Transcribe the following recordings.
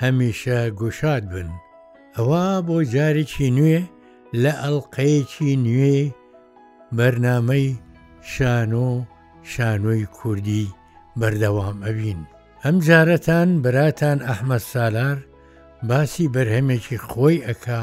هەمیشە گوشاد بن. ئەوا بۆ جارێکی نوێ لە ئەڵقەیەکی نوێی بەرنامەی شانۆ شانۆی کوردی بەردەوام ئەبین. ئەم جارەتان براتان ئەحمە سالار باسی بەرهەمێکی خۆی ئەکا،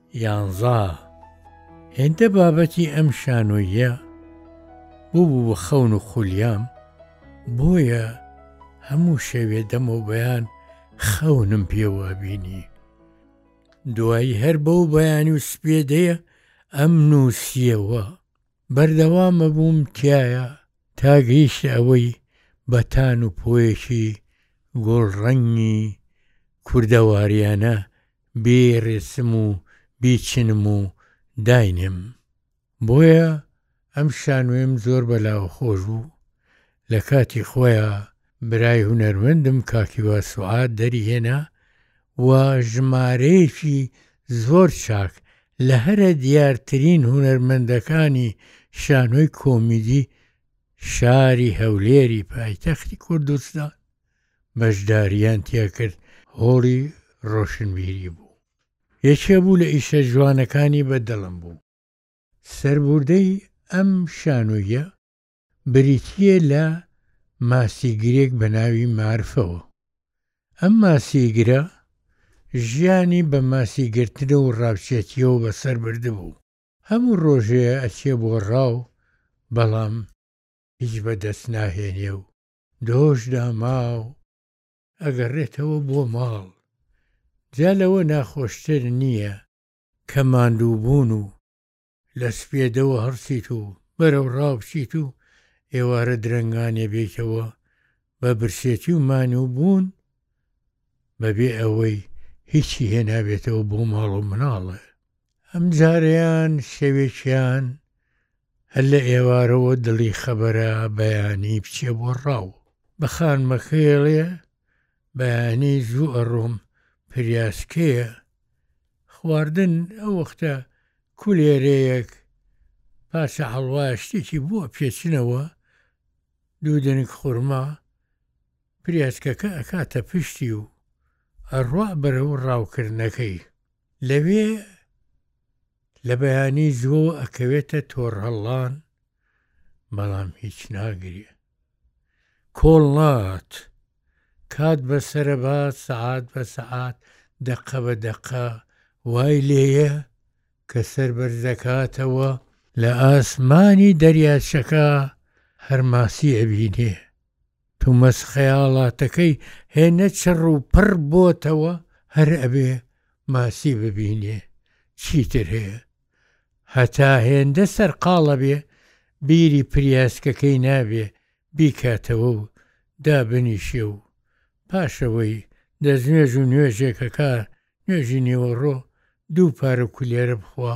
یانزە، هێندە بابەتی ئەم شانۆییە بووبوو بە خەون و خولیام، بۆیە هەموو شەوێ دەمەوبەیان خەونم پێوە بینی. دوایی هەر بەو بەیانی و سپێدەیە ئەم نووسیەوە بەردەوامە بووم تایە تا گەیشتە ئەوەی بەتان و پۆیەکی گۆڵڕەنگی کوردەواریانە بی رسم و بی چنم و داینم بۆیە ئەم شانۆیم زۆر بەلاوە خۆش بوو لە کاتی خۆیا برای هونەرمەندم کاک هیوا سوعاد دەری هێنا و ژمارەیەکی زۆر چاک لە هەرە دیارترین هونەرمەندەکانی شانۆی کۆمیدی شاری هەولێری پایتەختی کوردستان بەشدارییان تیاکرد هۆڵی ڕۆشنبیری بوو یەکێ بوو لە ئیشە جوانەکانی بە دڵم بوو. سەربووردەی ئەم شانۆییە بریتییە لە ماسیگرێک بە ناوی مارفەوە. ئەم ماسیگرە ژیانی بە ماسیگرتن و ڕاوچێتییەوە بەسەر بردبوو. هەموو ڕۆژێ ئەچێ بۆ ڕاو بەڵام هیچ بە دەست ناهێنێ و دۆش داماو ئەگەڕێتەوە بۆ ماڵ، جا لەوە ناخۆشتر نییە کە ماندووبوون و لە سپێدەوە هەڵسیت و بەرەو ڕا بچیت و ئێوارە درەنگانێ بێیتەوە بە برسێتی و مانووبوون بەبێ ئەوەی هیچی هێنابێتەوە بۆ ماڵ و مناڵ. ئەم جارەیان شەوێکیان هەر لە ئێوارەوە دڵی خەبەرە بەیانی بچێ بۆ ڕاو بە خانمەکەیڵێ بەیانی زوو ئەڕۆم پریاسکەیە خواردن ئەو وەختە کولێرەیەک پاشە هەڵوا شتێکی بووە پێچنەوە دوو دەنگ خورما پریاسکەکە ئەکاتە پشتی و ئەڕوا بەرە و ڕاوکردنەکەی لەوێ لە بەیانی زووەوە ئەکەوێتە تۆرهەڵان بەڵام هیچ ناگری. کۆڵ نات کات بە سەرەبات سەعات بە سەعات دەقە بە دەقە وای لێیە کە سەر بەرزەکاتەوە لە ئاسمانی دەریاچەکە هەرماسی ئەبینێ تومەز خەیاڵاتەکەی هێنە چڕ و پڕ بۆتەوە هەر ئەبێ ماسی ببینێ چیتر هەیە هەتا هێندە سەرقاڵە بێ بیری پریاسکەکەی نابێ بیکاتەوە و دابنیشێ و پاشەوەی دەستنوێژ و نوێژێکەکە نوێژی نیوەڕۆ دوو پارە کولێرە بخوا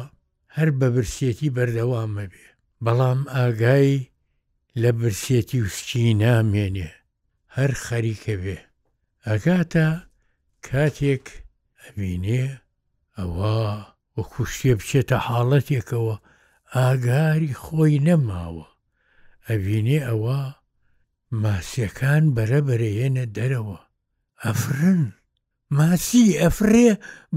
هەر بە برسێتی بەردەوام ئەبێ بەڵام ئاگای لە برسێتی و سکی نامێنێ هەر خەریکە بێ ئەگاتە کاتێک ئەبینێ ئەوە وەکو شتێ بچێتە حاڵەتێکەوە ئاگاری خۆی نەماوە ئەبینێ ئەوە ماسیەکان بەرەبەرەیەنە دەرەوە ئەفرن ماسی ئەفرێ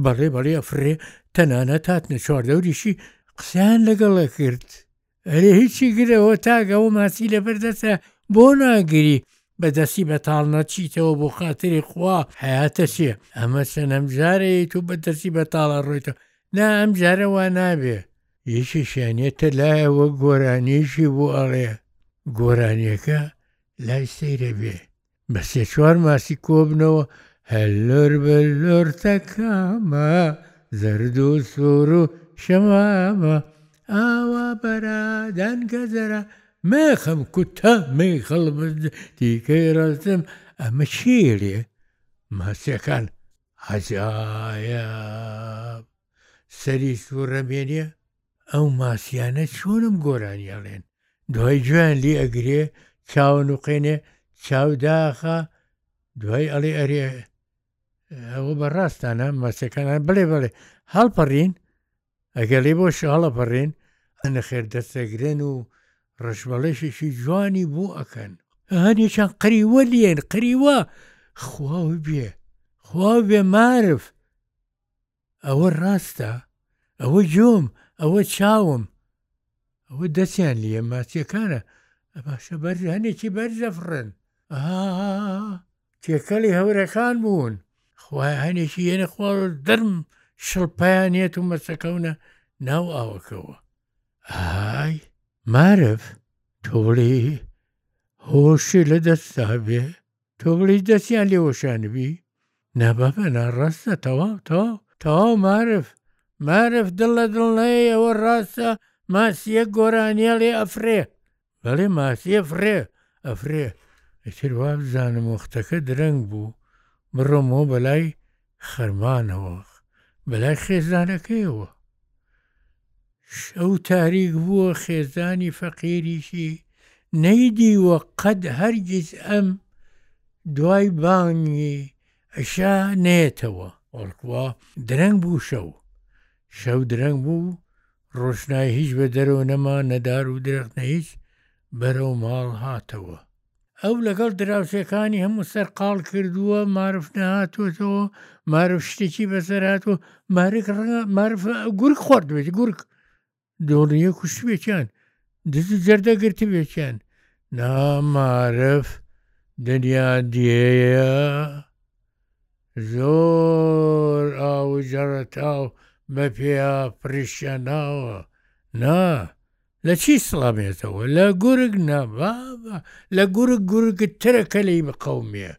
بەڵێ بەڵێ ئەفرێ تەنانە تاتنە چواردەوریشی قسەیان لەگەڵە کرد ئەرێ هیچی گرەوە تاگە و ماسی لەبەردەسە بۆ ناگری بەدەستی بەتاڵ نەچیتەوە بۆ خاتری خوا حیاتە چێ ئەمە سەنەم جارەیت و بەدەستی بەتاڵە ڕۆیتە نا ئەم جارە وا نابێ یەکی شانێتە لایەوە گۆرانیشی بۆ ئەڵێ گۆرانیەکە لای سەیرە بێ بە سێ چوار ماسی کۆبنەوە هەلۆر بە لۆر تەکامە زەرد و سور و شەمامە ئاوا بەرا دان گەزەرا مێخم کوتا مێخڵ بد تیکەی ڕەسم ئەمە چێرێ ماسیەکان عەجایەب سەری سورە مێنیە. ئەو ماسیانە چۆنم گۆرانی ئەڵێن دوای گوێیان لێ ئەگرێ چاوە نوقێنێ چاو داخە دوای ئەڵێ ئەرێ ئەوە بەڕاستانە مەسەکانان بڵێ بڵێ هەڵپەڕین ئەگەر لێ بۆ شەڵەپەڕێن ئەنەخێر دەستەگرن و ڕەشبەڵێشێکی جوانی بۆ ئەکەن هەنێکیان قریوە لێن قریوە خواوی بێ خوا بێ مارف ئەوە ڕاستە، ئەوە گۆم، ئەوە چاوم، ئەوە دەستیان لییە، ماسییەکانە، باشە بەرز هەنێکی بەرز دەفڕن، ئا تێکەڵی هەورەکان بوون، خوایە هەنێکی یەنە خوا دەرم شڵپیان هێت و مەسەکەونە ناو ئاوەکەوە. ئای مارف تۆڵی هۆشی لە دەستدا بێ تۆ بڵێی دەستیان لێ وەشانبی نا بابە ناڕاستە تەواو تەواو تەواو مارف مارف دڵ لە دڵ نەیە ئەوە ڕاستە ماسیە گۆرانیە لێ ئەفرێ بەڵێ ماسیە فرێ ئەفرێ ئیتر وا بزانم وەختەکە درەنگ بوو بڕۆمەوە بەلای خەرمانەوە بەلای خێزانەکەیەوە. شەو تاریک بووە خێزانی فەقیریشی نەیدیوە قەد هەرگیز ئەم دوای بانگی عشا نێتەوە. بەڵکوا درەنگ بوو شەو شەو درەنگ بوو ڕۆشنای هیچ بە دەرەوە نەما نەدار و درەخت نە هیچ بەرەو ماڵ هاتەوە. ئەو لەگەڵ دراوسێکانی هەموو سەرقاڵ کردووە مارف نەهاتوەتەوە مارف شتێکی بەسەر هاتووە مارک ڕەنگە مارف گورک خواردوێتی گورک دۆڕیە کوشتێکیان دز و جەردە گرتبێکیان نامارف دنیا دیەیە زۆر ئاو جەڕەتاو بە پێیا پرشیان ناوە نا لە چی سڵامێتەوە لە گورگ نا بابە لە گورگ گورگت ترە کە لێی بقەومێ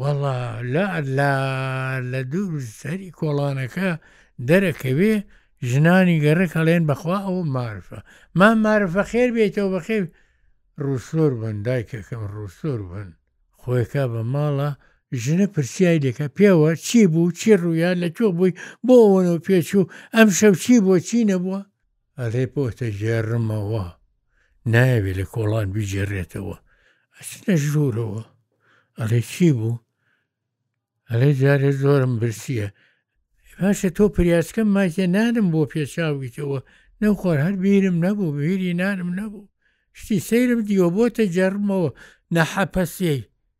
وەڵا لە لا لە دوور سەری کۆڵانەکە دەرەکەوێ ژنانی گەڕێک هەڵێن بەخوا ئەوە مارفە ما مارفە خێر بێتەوە بەخێ ڕووسۆر بن دایکەکەم ڕووسۆر بن خۆیەکە بە ماڵە ژنە پرسیای لەکە پێوە چی بوو چی ڕوویان لە تۆ بووی بۆ ئەوەنەوە پێچوو ئەم شەو چی بۆ چی نەبووە ئەرێ بۆ دەگێڕمەوە نایەوێ لە کۆڵان بیگێڕێتەوە ئەچنە ژوورەوە ئەڵێ چی بوو ئەڵێ جارێ زۆرم برسیە باشە تۆ پریاسکەم ماکێ نانم بۆ پێچاویتەوە نەخۆر هەر بیرم نەبوو بیری نانم نەبوو شتی سەیرم دیوە بۆتە جەرمەوە نەحەپەسیەی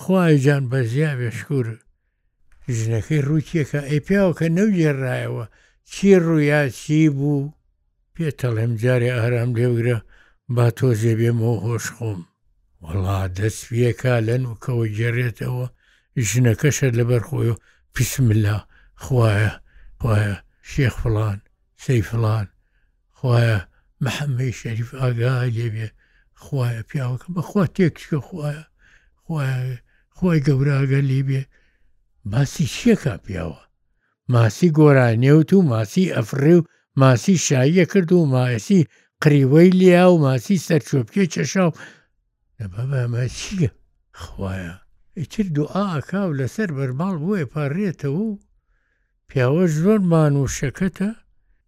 خوایە جان بەزیاێ شکور ژنەکەی ڕووی تێکا ئەی پیاوەکە نەوگێڕرایەوە چی ڕوویا چی بوو پێتەڵێم جارێ ئارام لێبگرە با تۆزێ بێمەوە هۆش خۆم وەڵا دەست پێکا لە نوکەوە گێڕێتەوە ژنەکەشە لەبەر خۆی و پیسملا خوایە خوایە شێخ فڵان سەی فڵان خوایە محەمەی شەریف ئاگای لێبێ خوایە پیاوەکە بەخوا تێکشکە خوایە خوایە خی گەوراگە لێبێ باسی شیەکە پیاوە ماسی گۆرانێوت و ماسی ئەفرێ و ماسی شاییە کرد و ماسی قریوەی لیا و ماسی سەرچۆپیە چەشا و بەمە چیە خوایە ئیتر دوعاکاو لەسەر بەرماڵ بۆیە پارێتەوە و پیاوە زۆر مان و شەکەتە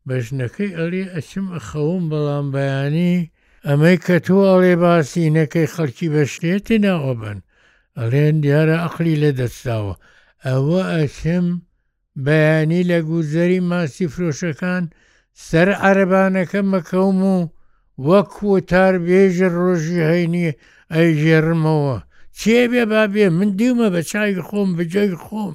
بە ژنەکەی ئەلێ ئەچم ئەخەوم بەڵام بەیانی ئەمەی کە تۆ ئەڵێ باسی نەکەی خەڵکی بە شتێ تێناو ئەبەن ئەلێن دیارە ئەقلی لە دەستداوە ئەوە ئەچم بەیانی لە گوزەری ماسی فرۆشەکان سەر عەرەبانەکەم ئەکەوم و وەک وتار بێژە ڕۆژی هەینی ئەیگێڕمەوە چێ بێ با بێ من دیومە بە چاوی خۆم بە جەوی خۆم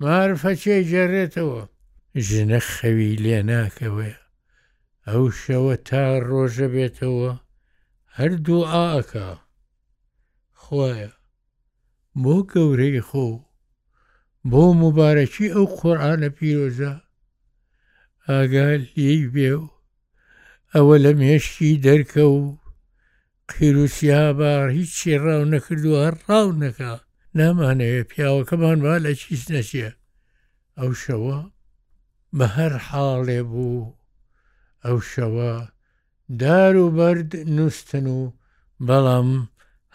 مارفەچێ گێڕێتەوە ژنە خەوی لێ ناکەوێ ئەو شەوە تا ڕۆژە بێتەوە هەردوو ئاکا خوایە بۆ گەورەی خۆ بۆ مبارەکی ئەو قۆرانە پیرۆزە ئاگا لێی بێ و ئەوە لە مێشکی دەرکە و قیروسی هابار هیچی ڕاو نەکردووە هەر ڕاو نەکا نامانەیە پیاوەکەمان با لە چیس نەچێ ئەو شەوە بە هەر حاڵێ بوو ئەو شەوە دار و بەرد نووسن و بەڵام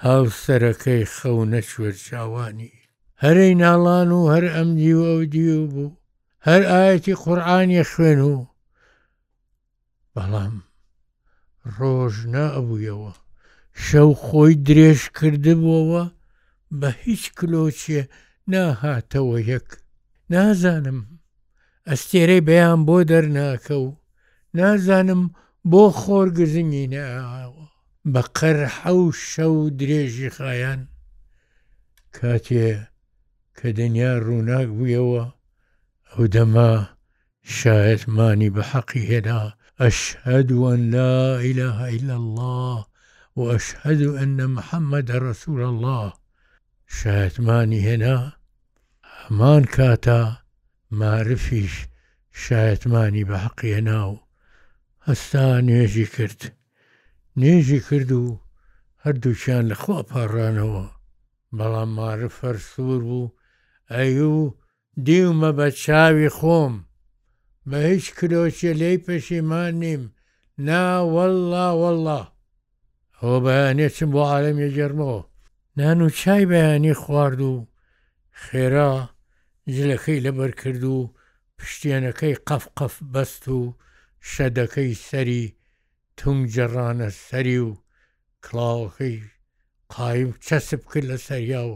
هاوسەرەکەی خەونە شوێر چاوانی هەرەی ناڵان و هەر ئەم دیو ئەو دیو بوو هەر ئاەتی قورآانی خوێن و بەڵام ڕۆژ نەئەبوویەوە، شەو خۆی درێژ کردبووەوە بە هیچ کلۆچێ ناهاتەوە یەک، نازانم ئەستێرەی بەیان بۆ دەرناکە و نازانم بۆ خۆر گزنگی نەئاوە، بە قەر حەو شەو درێژی خایان، کاتێ کە دنیا ڕووناک بوویەوە ئەو دەمە شایەت مانی بە حەقی هێنا اشهد ان لا اله الا اللە و اشهد ان محمدا رسول اللە شایەت مانی هێنا هەمان کاتا مارفیش شایەت مانی بە حەقی هێنا و هەستا نوێژی کرد نوێژی کرد و هەردووکیان لە خوا پاڕانەوە بەڵام مارف هەر سوور بوو ئەی و دیومە بە چاوی خۆم بە هیچ کرۆکێ لێی پەشیمان نیم نا واللە واللە. ئەوە بەیانێ چم بۆ عالەمی گەرمەوە نان و چای بەیانی خوارد و خێرا جلەکەی لەبەر کرد و پشتێنەکەی قەف قەف بەست و شەدەکەی سەری تونگ جەڕانە سەری و کڵاوەکەی قایم چەسپ کرد لە سەریا و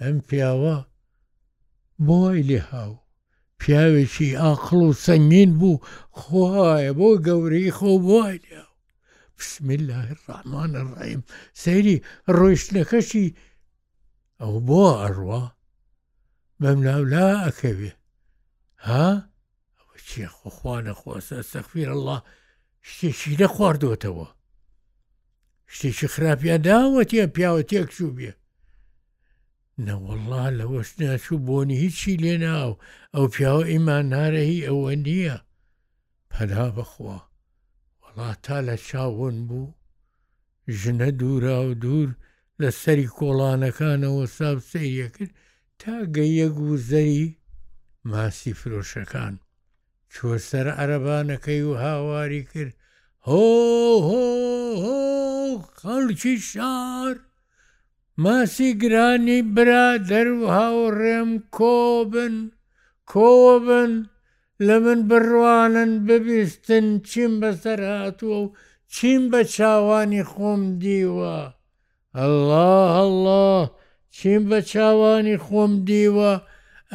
ئەم پیاوە بۆ وای لێ هاو. پیاوێکی ئاقڵ و سەنگین بوو خوایە بۆ گەورەی خۆو بۆ وای لێ هاو بسم اللە الرحمن الرحیم سەیری ڕۆیشتنەکەشی ئەو بۆ ئەڕوا بەم ناولا ئەکەوێ ها ئەوە چیە خۆخوانە خۆسە سەخفیر اللە شتێکی نەخواردوەتەوە شتێکی خراپیان داوەتیان پیاوە تێکچوو بێ نەوەڵا لەوەش ناچوو بۆنی هیچی لێ ناو ئەو پیاوە ئیمان نارەهی ئەوە نییە پەنا بەخوا وەڵا تا لە چاون بوو ژنە دوورا و دوور لە سەری کۆڵانەکانەوە ساب سەیەکرد تا گەیەک و زەری ماسی فرۆشەکان چووە سەر عەرەبانەکەی و هاواری کرد، هۆ هۆ هۆ خەڵکی شار، ماسی گرانی برادەر و هاوڕێم کۆ بن، کۆوە بن، لە من بڕوانن ببیستن چیم بەسەر هاتووە و چیم بە چاوانی خۆم دیوە، ئەڵا ئەڵا چیم بە چاوانی خۆم دیوە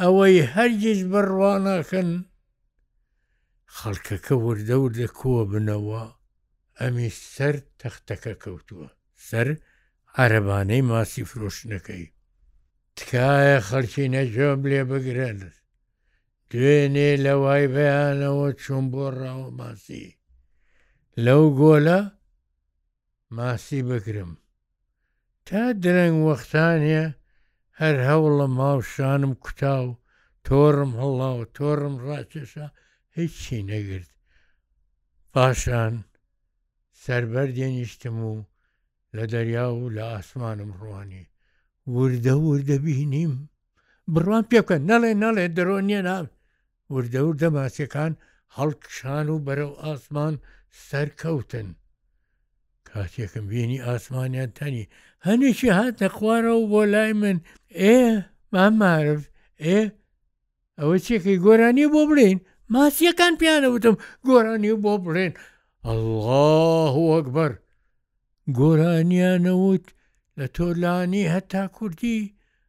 ئەوەی هەرگیز بڕواناکەن خەڵکەکە وردە وردە کۆبنەوە ئەمی سەر تەختەکە کەوتووە سەر عەرەبانەی ماسی فرۆشتنەکەی تکایە خەڵکی نەجواب لێ بگرن دوێنێ لە وای بەیانەوە چوون بۆ ڕاوە ماسی لەو گۆلە ماسی بگرم تا درەنگ وەختانێ هەر هەوڵم ماو شانم کوتاو تۆڕم هەڵاو تۆڕم ڕاکێشا هیچی نەگرت پاشان سەربەر دێنیشتم و لە دەریا و لە ئاسمانم ڕوانی وردە وردە بینیم بڕوام پێ بکەن نەڵێ نەڵێ دەرۆ نییە نام وردە وردە ماسیەکان هەڵکشان و بەرەو ئاسمان سەرکەوتن کاتێکم بینی ئاسمانیان تەنی هەنێکی هاتە خوارەوە بۆ لای من ئێ مامارف ئێ ئەوە چێکی گۆرانی بۆ بڵین ماسیەکان پیانە وتم گۆرانی بۆ بڵێن ئەڵڵاه وەکبەر گۆرانیانەوت لە تۆلانی هەتا کوردی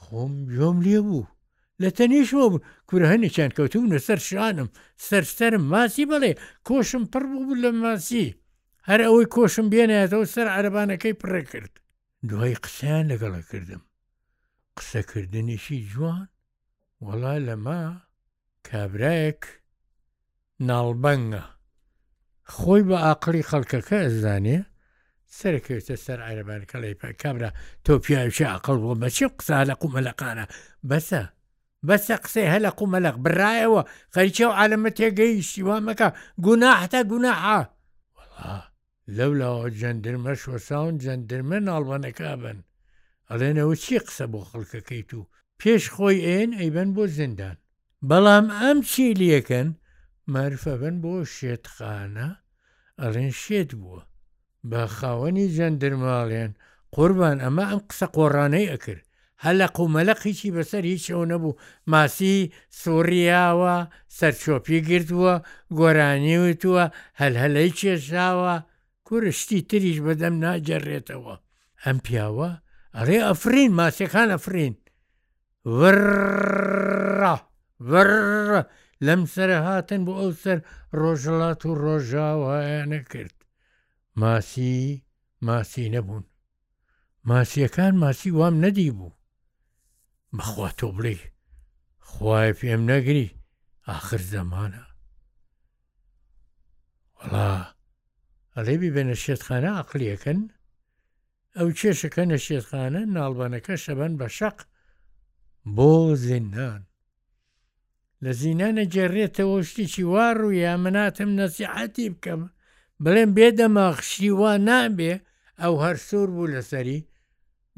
خۆم گوێم لێ بوو لە تەنیشەوە بوو کورە هەنێکیان کەوتبوونە سەر شانم سەرسەرم ماسی بڵێ کۆشم پڕ بوو بوو لە ماسی هەر ئەوەی کۆشم بێنێتەوە سەر عەربانەکەی پڕێ کرد دوای قسەیان لەگەڵە کردم قسەکردنیشی جوان وەڵا لەمە کابرایەک ناڵبەنگە خۆی بە ئاقلی خەڵکەکە ئەزانێ سەرکەوێتە سەر عربان کەڵی کابرا تۆ پیاوی عقل بۆ بەچێ قسانە قومەلەقانە بەسە بەسە قسەی هەلە قومەلق برایەوە خەریکە و عالەمە تێگەیشتی وامەکە گوناحتا گوناحا وڵا لەو لاوە جەندرمە شۆساون جەندرمە ناڵبەنەکا بەن ئەڵێن ئەوە چی قسە بۆ خەڵکەکەیت و پێش خۆی ئێن ئەیبەن بۆ زندان بەڵام ئەم چیلیەکەن مەرف ئەبەن بۆ شێتخانە ئەڵێن شێت بووە بە خاوەنی جەندرمە ئەڵێن قوربان ئەمە ئەم قسە قۆڕانەی ئەکر هەلەق و مەلەق هیچی بەسەر هیچەوە نەبوو ماسی سوڕیاوە سەرچۆپی گرتووە گۆرانی وتووە هەلهەلەی کێشاوە کورە شتی تریش بەدەم ناگەرێتەوە ئەم پیاوە ئەڵێ ئەفرین ماسیەکان ئەفرین ڕڕڕ ماسی ماسی نەبوون ماسیەکان ماسی وام نەدی بوو بەخوا تۆ بڵێ خوای پێم نەگری ئاخر زەمانە وڵا ئەڵێ بیبێنە شێتخانە عقلیەکەن ئەو کێشەکە نە شێتخانە ناڵبانەکە شەبەن بە شەق بۆ زیندان لە زینا نەگێڕێتەوە و شتێکی وا ڕوویە مناتم نەسیحەتی بکەم بڵێم بێدەماخشی وا نابێ ئەو هەر سوور بوو لەسەری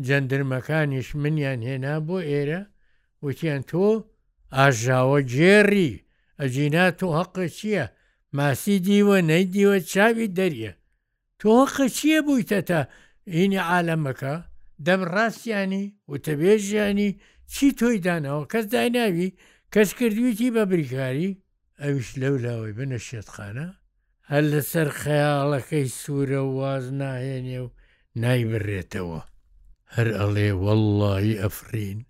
جەندرمەکانیش منیان هێنا بۆ ئێرە وتیان تۆ ئاژاوە گێڕی ئەجینا تۆ هەقە چییە ماسی دیوە نەی دیوە چاوی دەریە تۆ هەقە چیە بویتە تە ینی عالەمەکە دەم ڕاستیانی وتەبێژیانی چی تۆی داناوە کەس دایناوی کەس کردویتی بە بریکاری ئەویش لەو لاوەی بنە شێتخانە هەر لەسەر خەیاڵەکەی سورە و واز ناهێنێ و نایبرێتەوە هەر ئەڵێ وەڵڵایی ئەفرین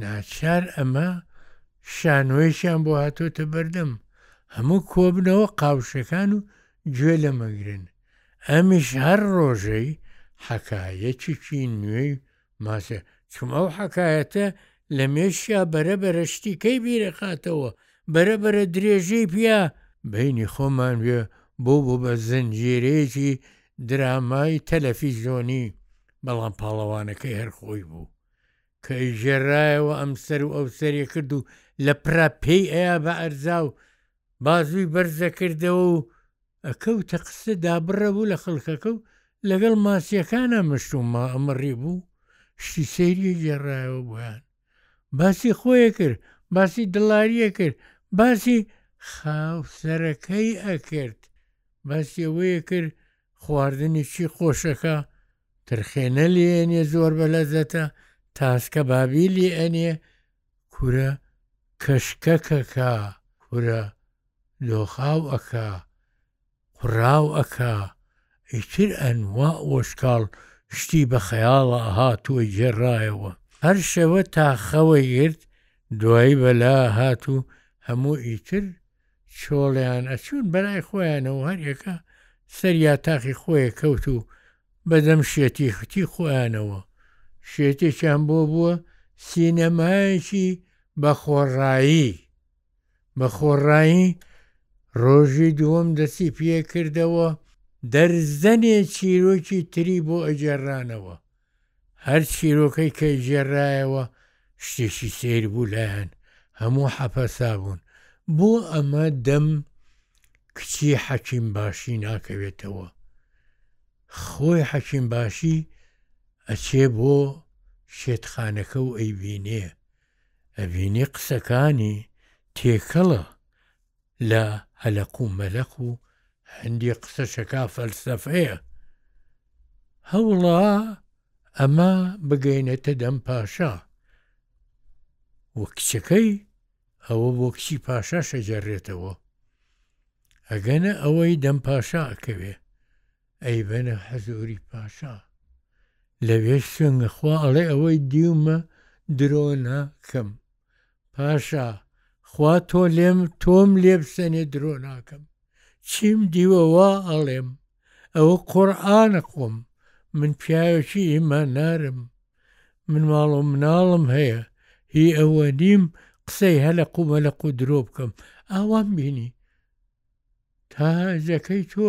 ناچار ئەمە شانۆیەکیان بۆ هاتۆتە بەردەم هەموو کۆبنەوە قاوشەکان و گوێ لەمەگرن ئەمیش هەر ڕۆژەی حەکایەکێکی نوێی ماسێ چم ئەو حەکایەتە لە مێشیا بەرە بەرەشتی کەی بیرەخاتەوە بەرە بەرە درێژەی پیا بینی خۆمان وێ بۆ بۆ بە زنجێرەیەکی درامای تەلەفیزۆنی بەڵام پاڵەوانەکەی هەرخۆی بوو کە ئەیژێررایەوە ئەمسەر و ئەوسەر ئەکرد و لە پرا پێی ئەیا بە ئەرزا و بازووی بەرز ئەکردەوە و ئەکەوتە قسە دابڕە بوو لە خەڵکەکە و لەگەڵ ماسییەکانا مشت و ما ئەمڕی بوو شتی سەیری ئەیگێڕایەوە بۆیان باسی خۆی ئەکرد باسی دڵاری ئەکرد باسی خاوسەرەکەی ئەکرد باسی ئەوەیە کرد خواردنی چی خۆشەکا ترخێنە لێ ئەنێ زۆر بە لەزەتە تاسکە بابی لێ ئەنێ کورە کەشکەکەکە کورە لۆخاو ئەکا قڕاو ئەکا ئیتر ئەنوا ئۆشکاڵ شتی بە خەیاڵە ئەها تۆ گێڕایەوە هەر شەوە تا خەوەی گرت دوایی بەلا هات و هەموو ئیتر چۆڵیان ئەچوون بەلای خۆیانەوەو هەر ئێکە سەر یاتاقی خۆێ کەوت و بە دەم شێتیختی خۆیانەوە شێتێکیان بۆ بووە سینەمایەکی بە خۆڕایی بە خۆڕایی ڕۆژی دووەم دەسی پێکردەوە دەرزەنێ چیرۆکی تری بۆ ئەگێڕانەوە هەر چیرۆکەی کە ئیگێڕرایەوە شتێکی سەیر بوو لایان، هەموو حەپەسا بوون، بۆ ئەمە دەم کچی حەکیم باشی ناکەوێتەوە، خۆی حەکیم باشی ئەچێ بۆ شێتخانەکە و ئەیبینێ، ئەبینێ قسەکانی تێکەڵە، لە هەلەق و مەلەق و هەندی قسە چەکا فەلسەفەیە هەوڵا ئەمە بگەینێتە دەم پاشا و کچەکەی ئەوە بۆ کچی پاشا شەجارێتەوە ئەگەنە ئەوەی دەم پاشا ئەکەوێ ئەی بەنە حەزۆری پاشا لەوێش سوێنگەخوا ئەڵێ ئەوەی دیومە درۆ ناکەم پاشا، خوا تۆ لێم تۆم لێ بسەنێ درۆ ناکەم. چیم دیوە وا ئەڵێم. ئەوە قۆڕانە خۆم. من پیاوێکی ئیماندارم. من ماڵ و مناڵم هەیە. هی ئەوە نیم قسەی هەلەق و مەلەق و درۆ بکەم. ئاوام بینی. تاجەکەی تۆ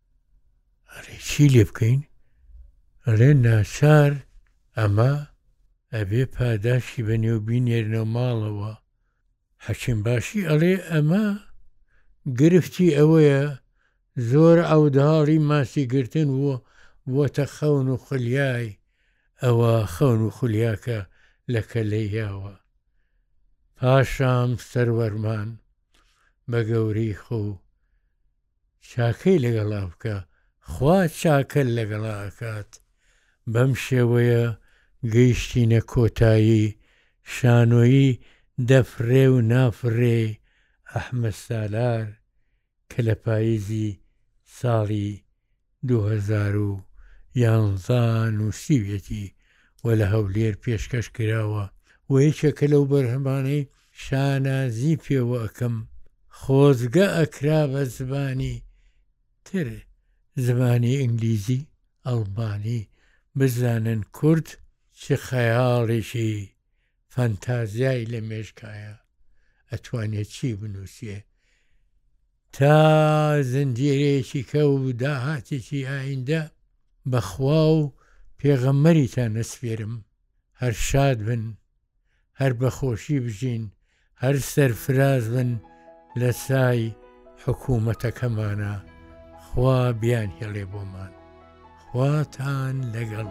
ئەرێ چی لێ بکەین ئەرێ ناچار ئەمە ئەبێ پاداشی بە نێو بینێرنەوە ماڵەوە حەچم باشی ئەڵێ ئەمە گرفتی ئەوەیە زۆر ئەوداڵی ماسی گرتن وە وەتە خەون و خولیای ئەوە خەون و خولیاکە لە کەلەیاوە پاشام سەروەرمان بە گەورەی خۆ چاکەی لەگەڵا بکە خوا چاکە لەگەڵا ئەکات. بەم شێوەیە گەیشتینە کۆتایی شانۆیی دەفرێ و نافرێی ئەحمەد سالار کە لە پاییزی ساڵی دوو هەزار و یانزە نووسیویەتی و لە هەولێر پێشکەش کراوە و یەکێکە لەو بەرهەمانەی شانازی پێوە ئەکەم خۆزگە ئەکرا بە زمانی تر زمانی ئینگلیزی ئەڵمانی بزانن کورد چ خەیاڵێکی فانتازیای لە مێشکایە ئەتوانێت چی بنووسێ تا زنجیرەیەکی کە و داهاتێکی ئایندە بەخوا و پێغەمەریتان نەسفێرم هەر شاد بن هەر بەخۆشی بژین هەر سەرفراز بن لە سای حکوومەتەکەمانە خوا بیان هێڵێ بۆمان خواتان لەگەڵ.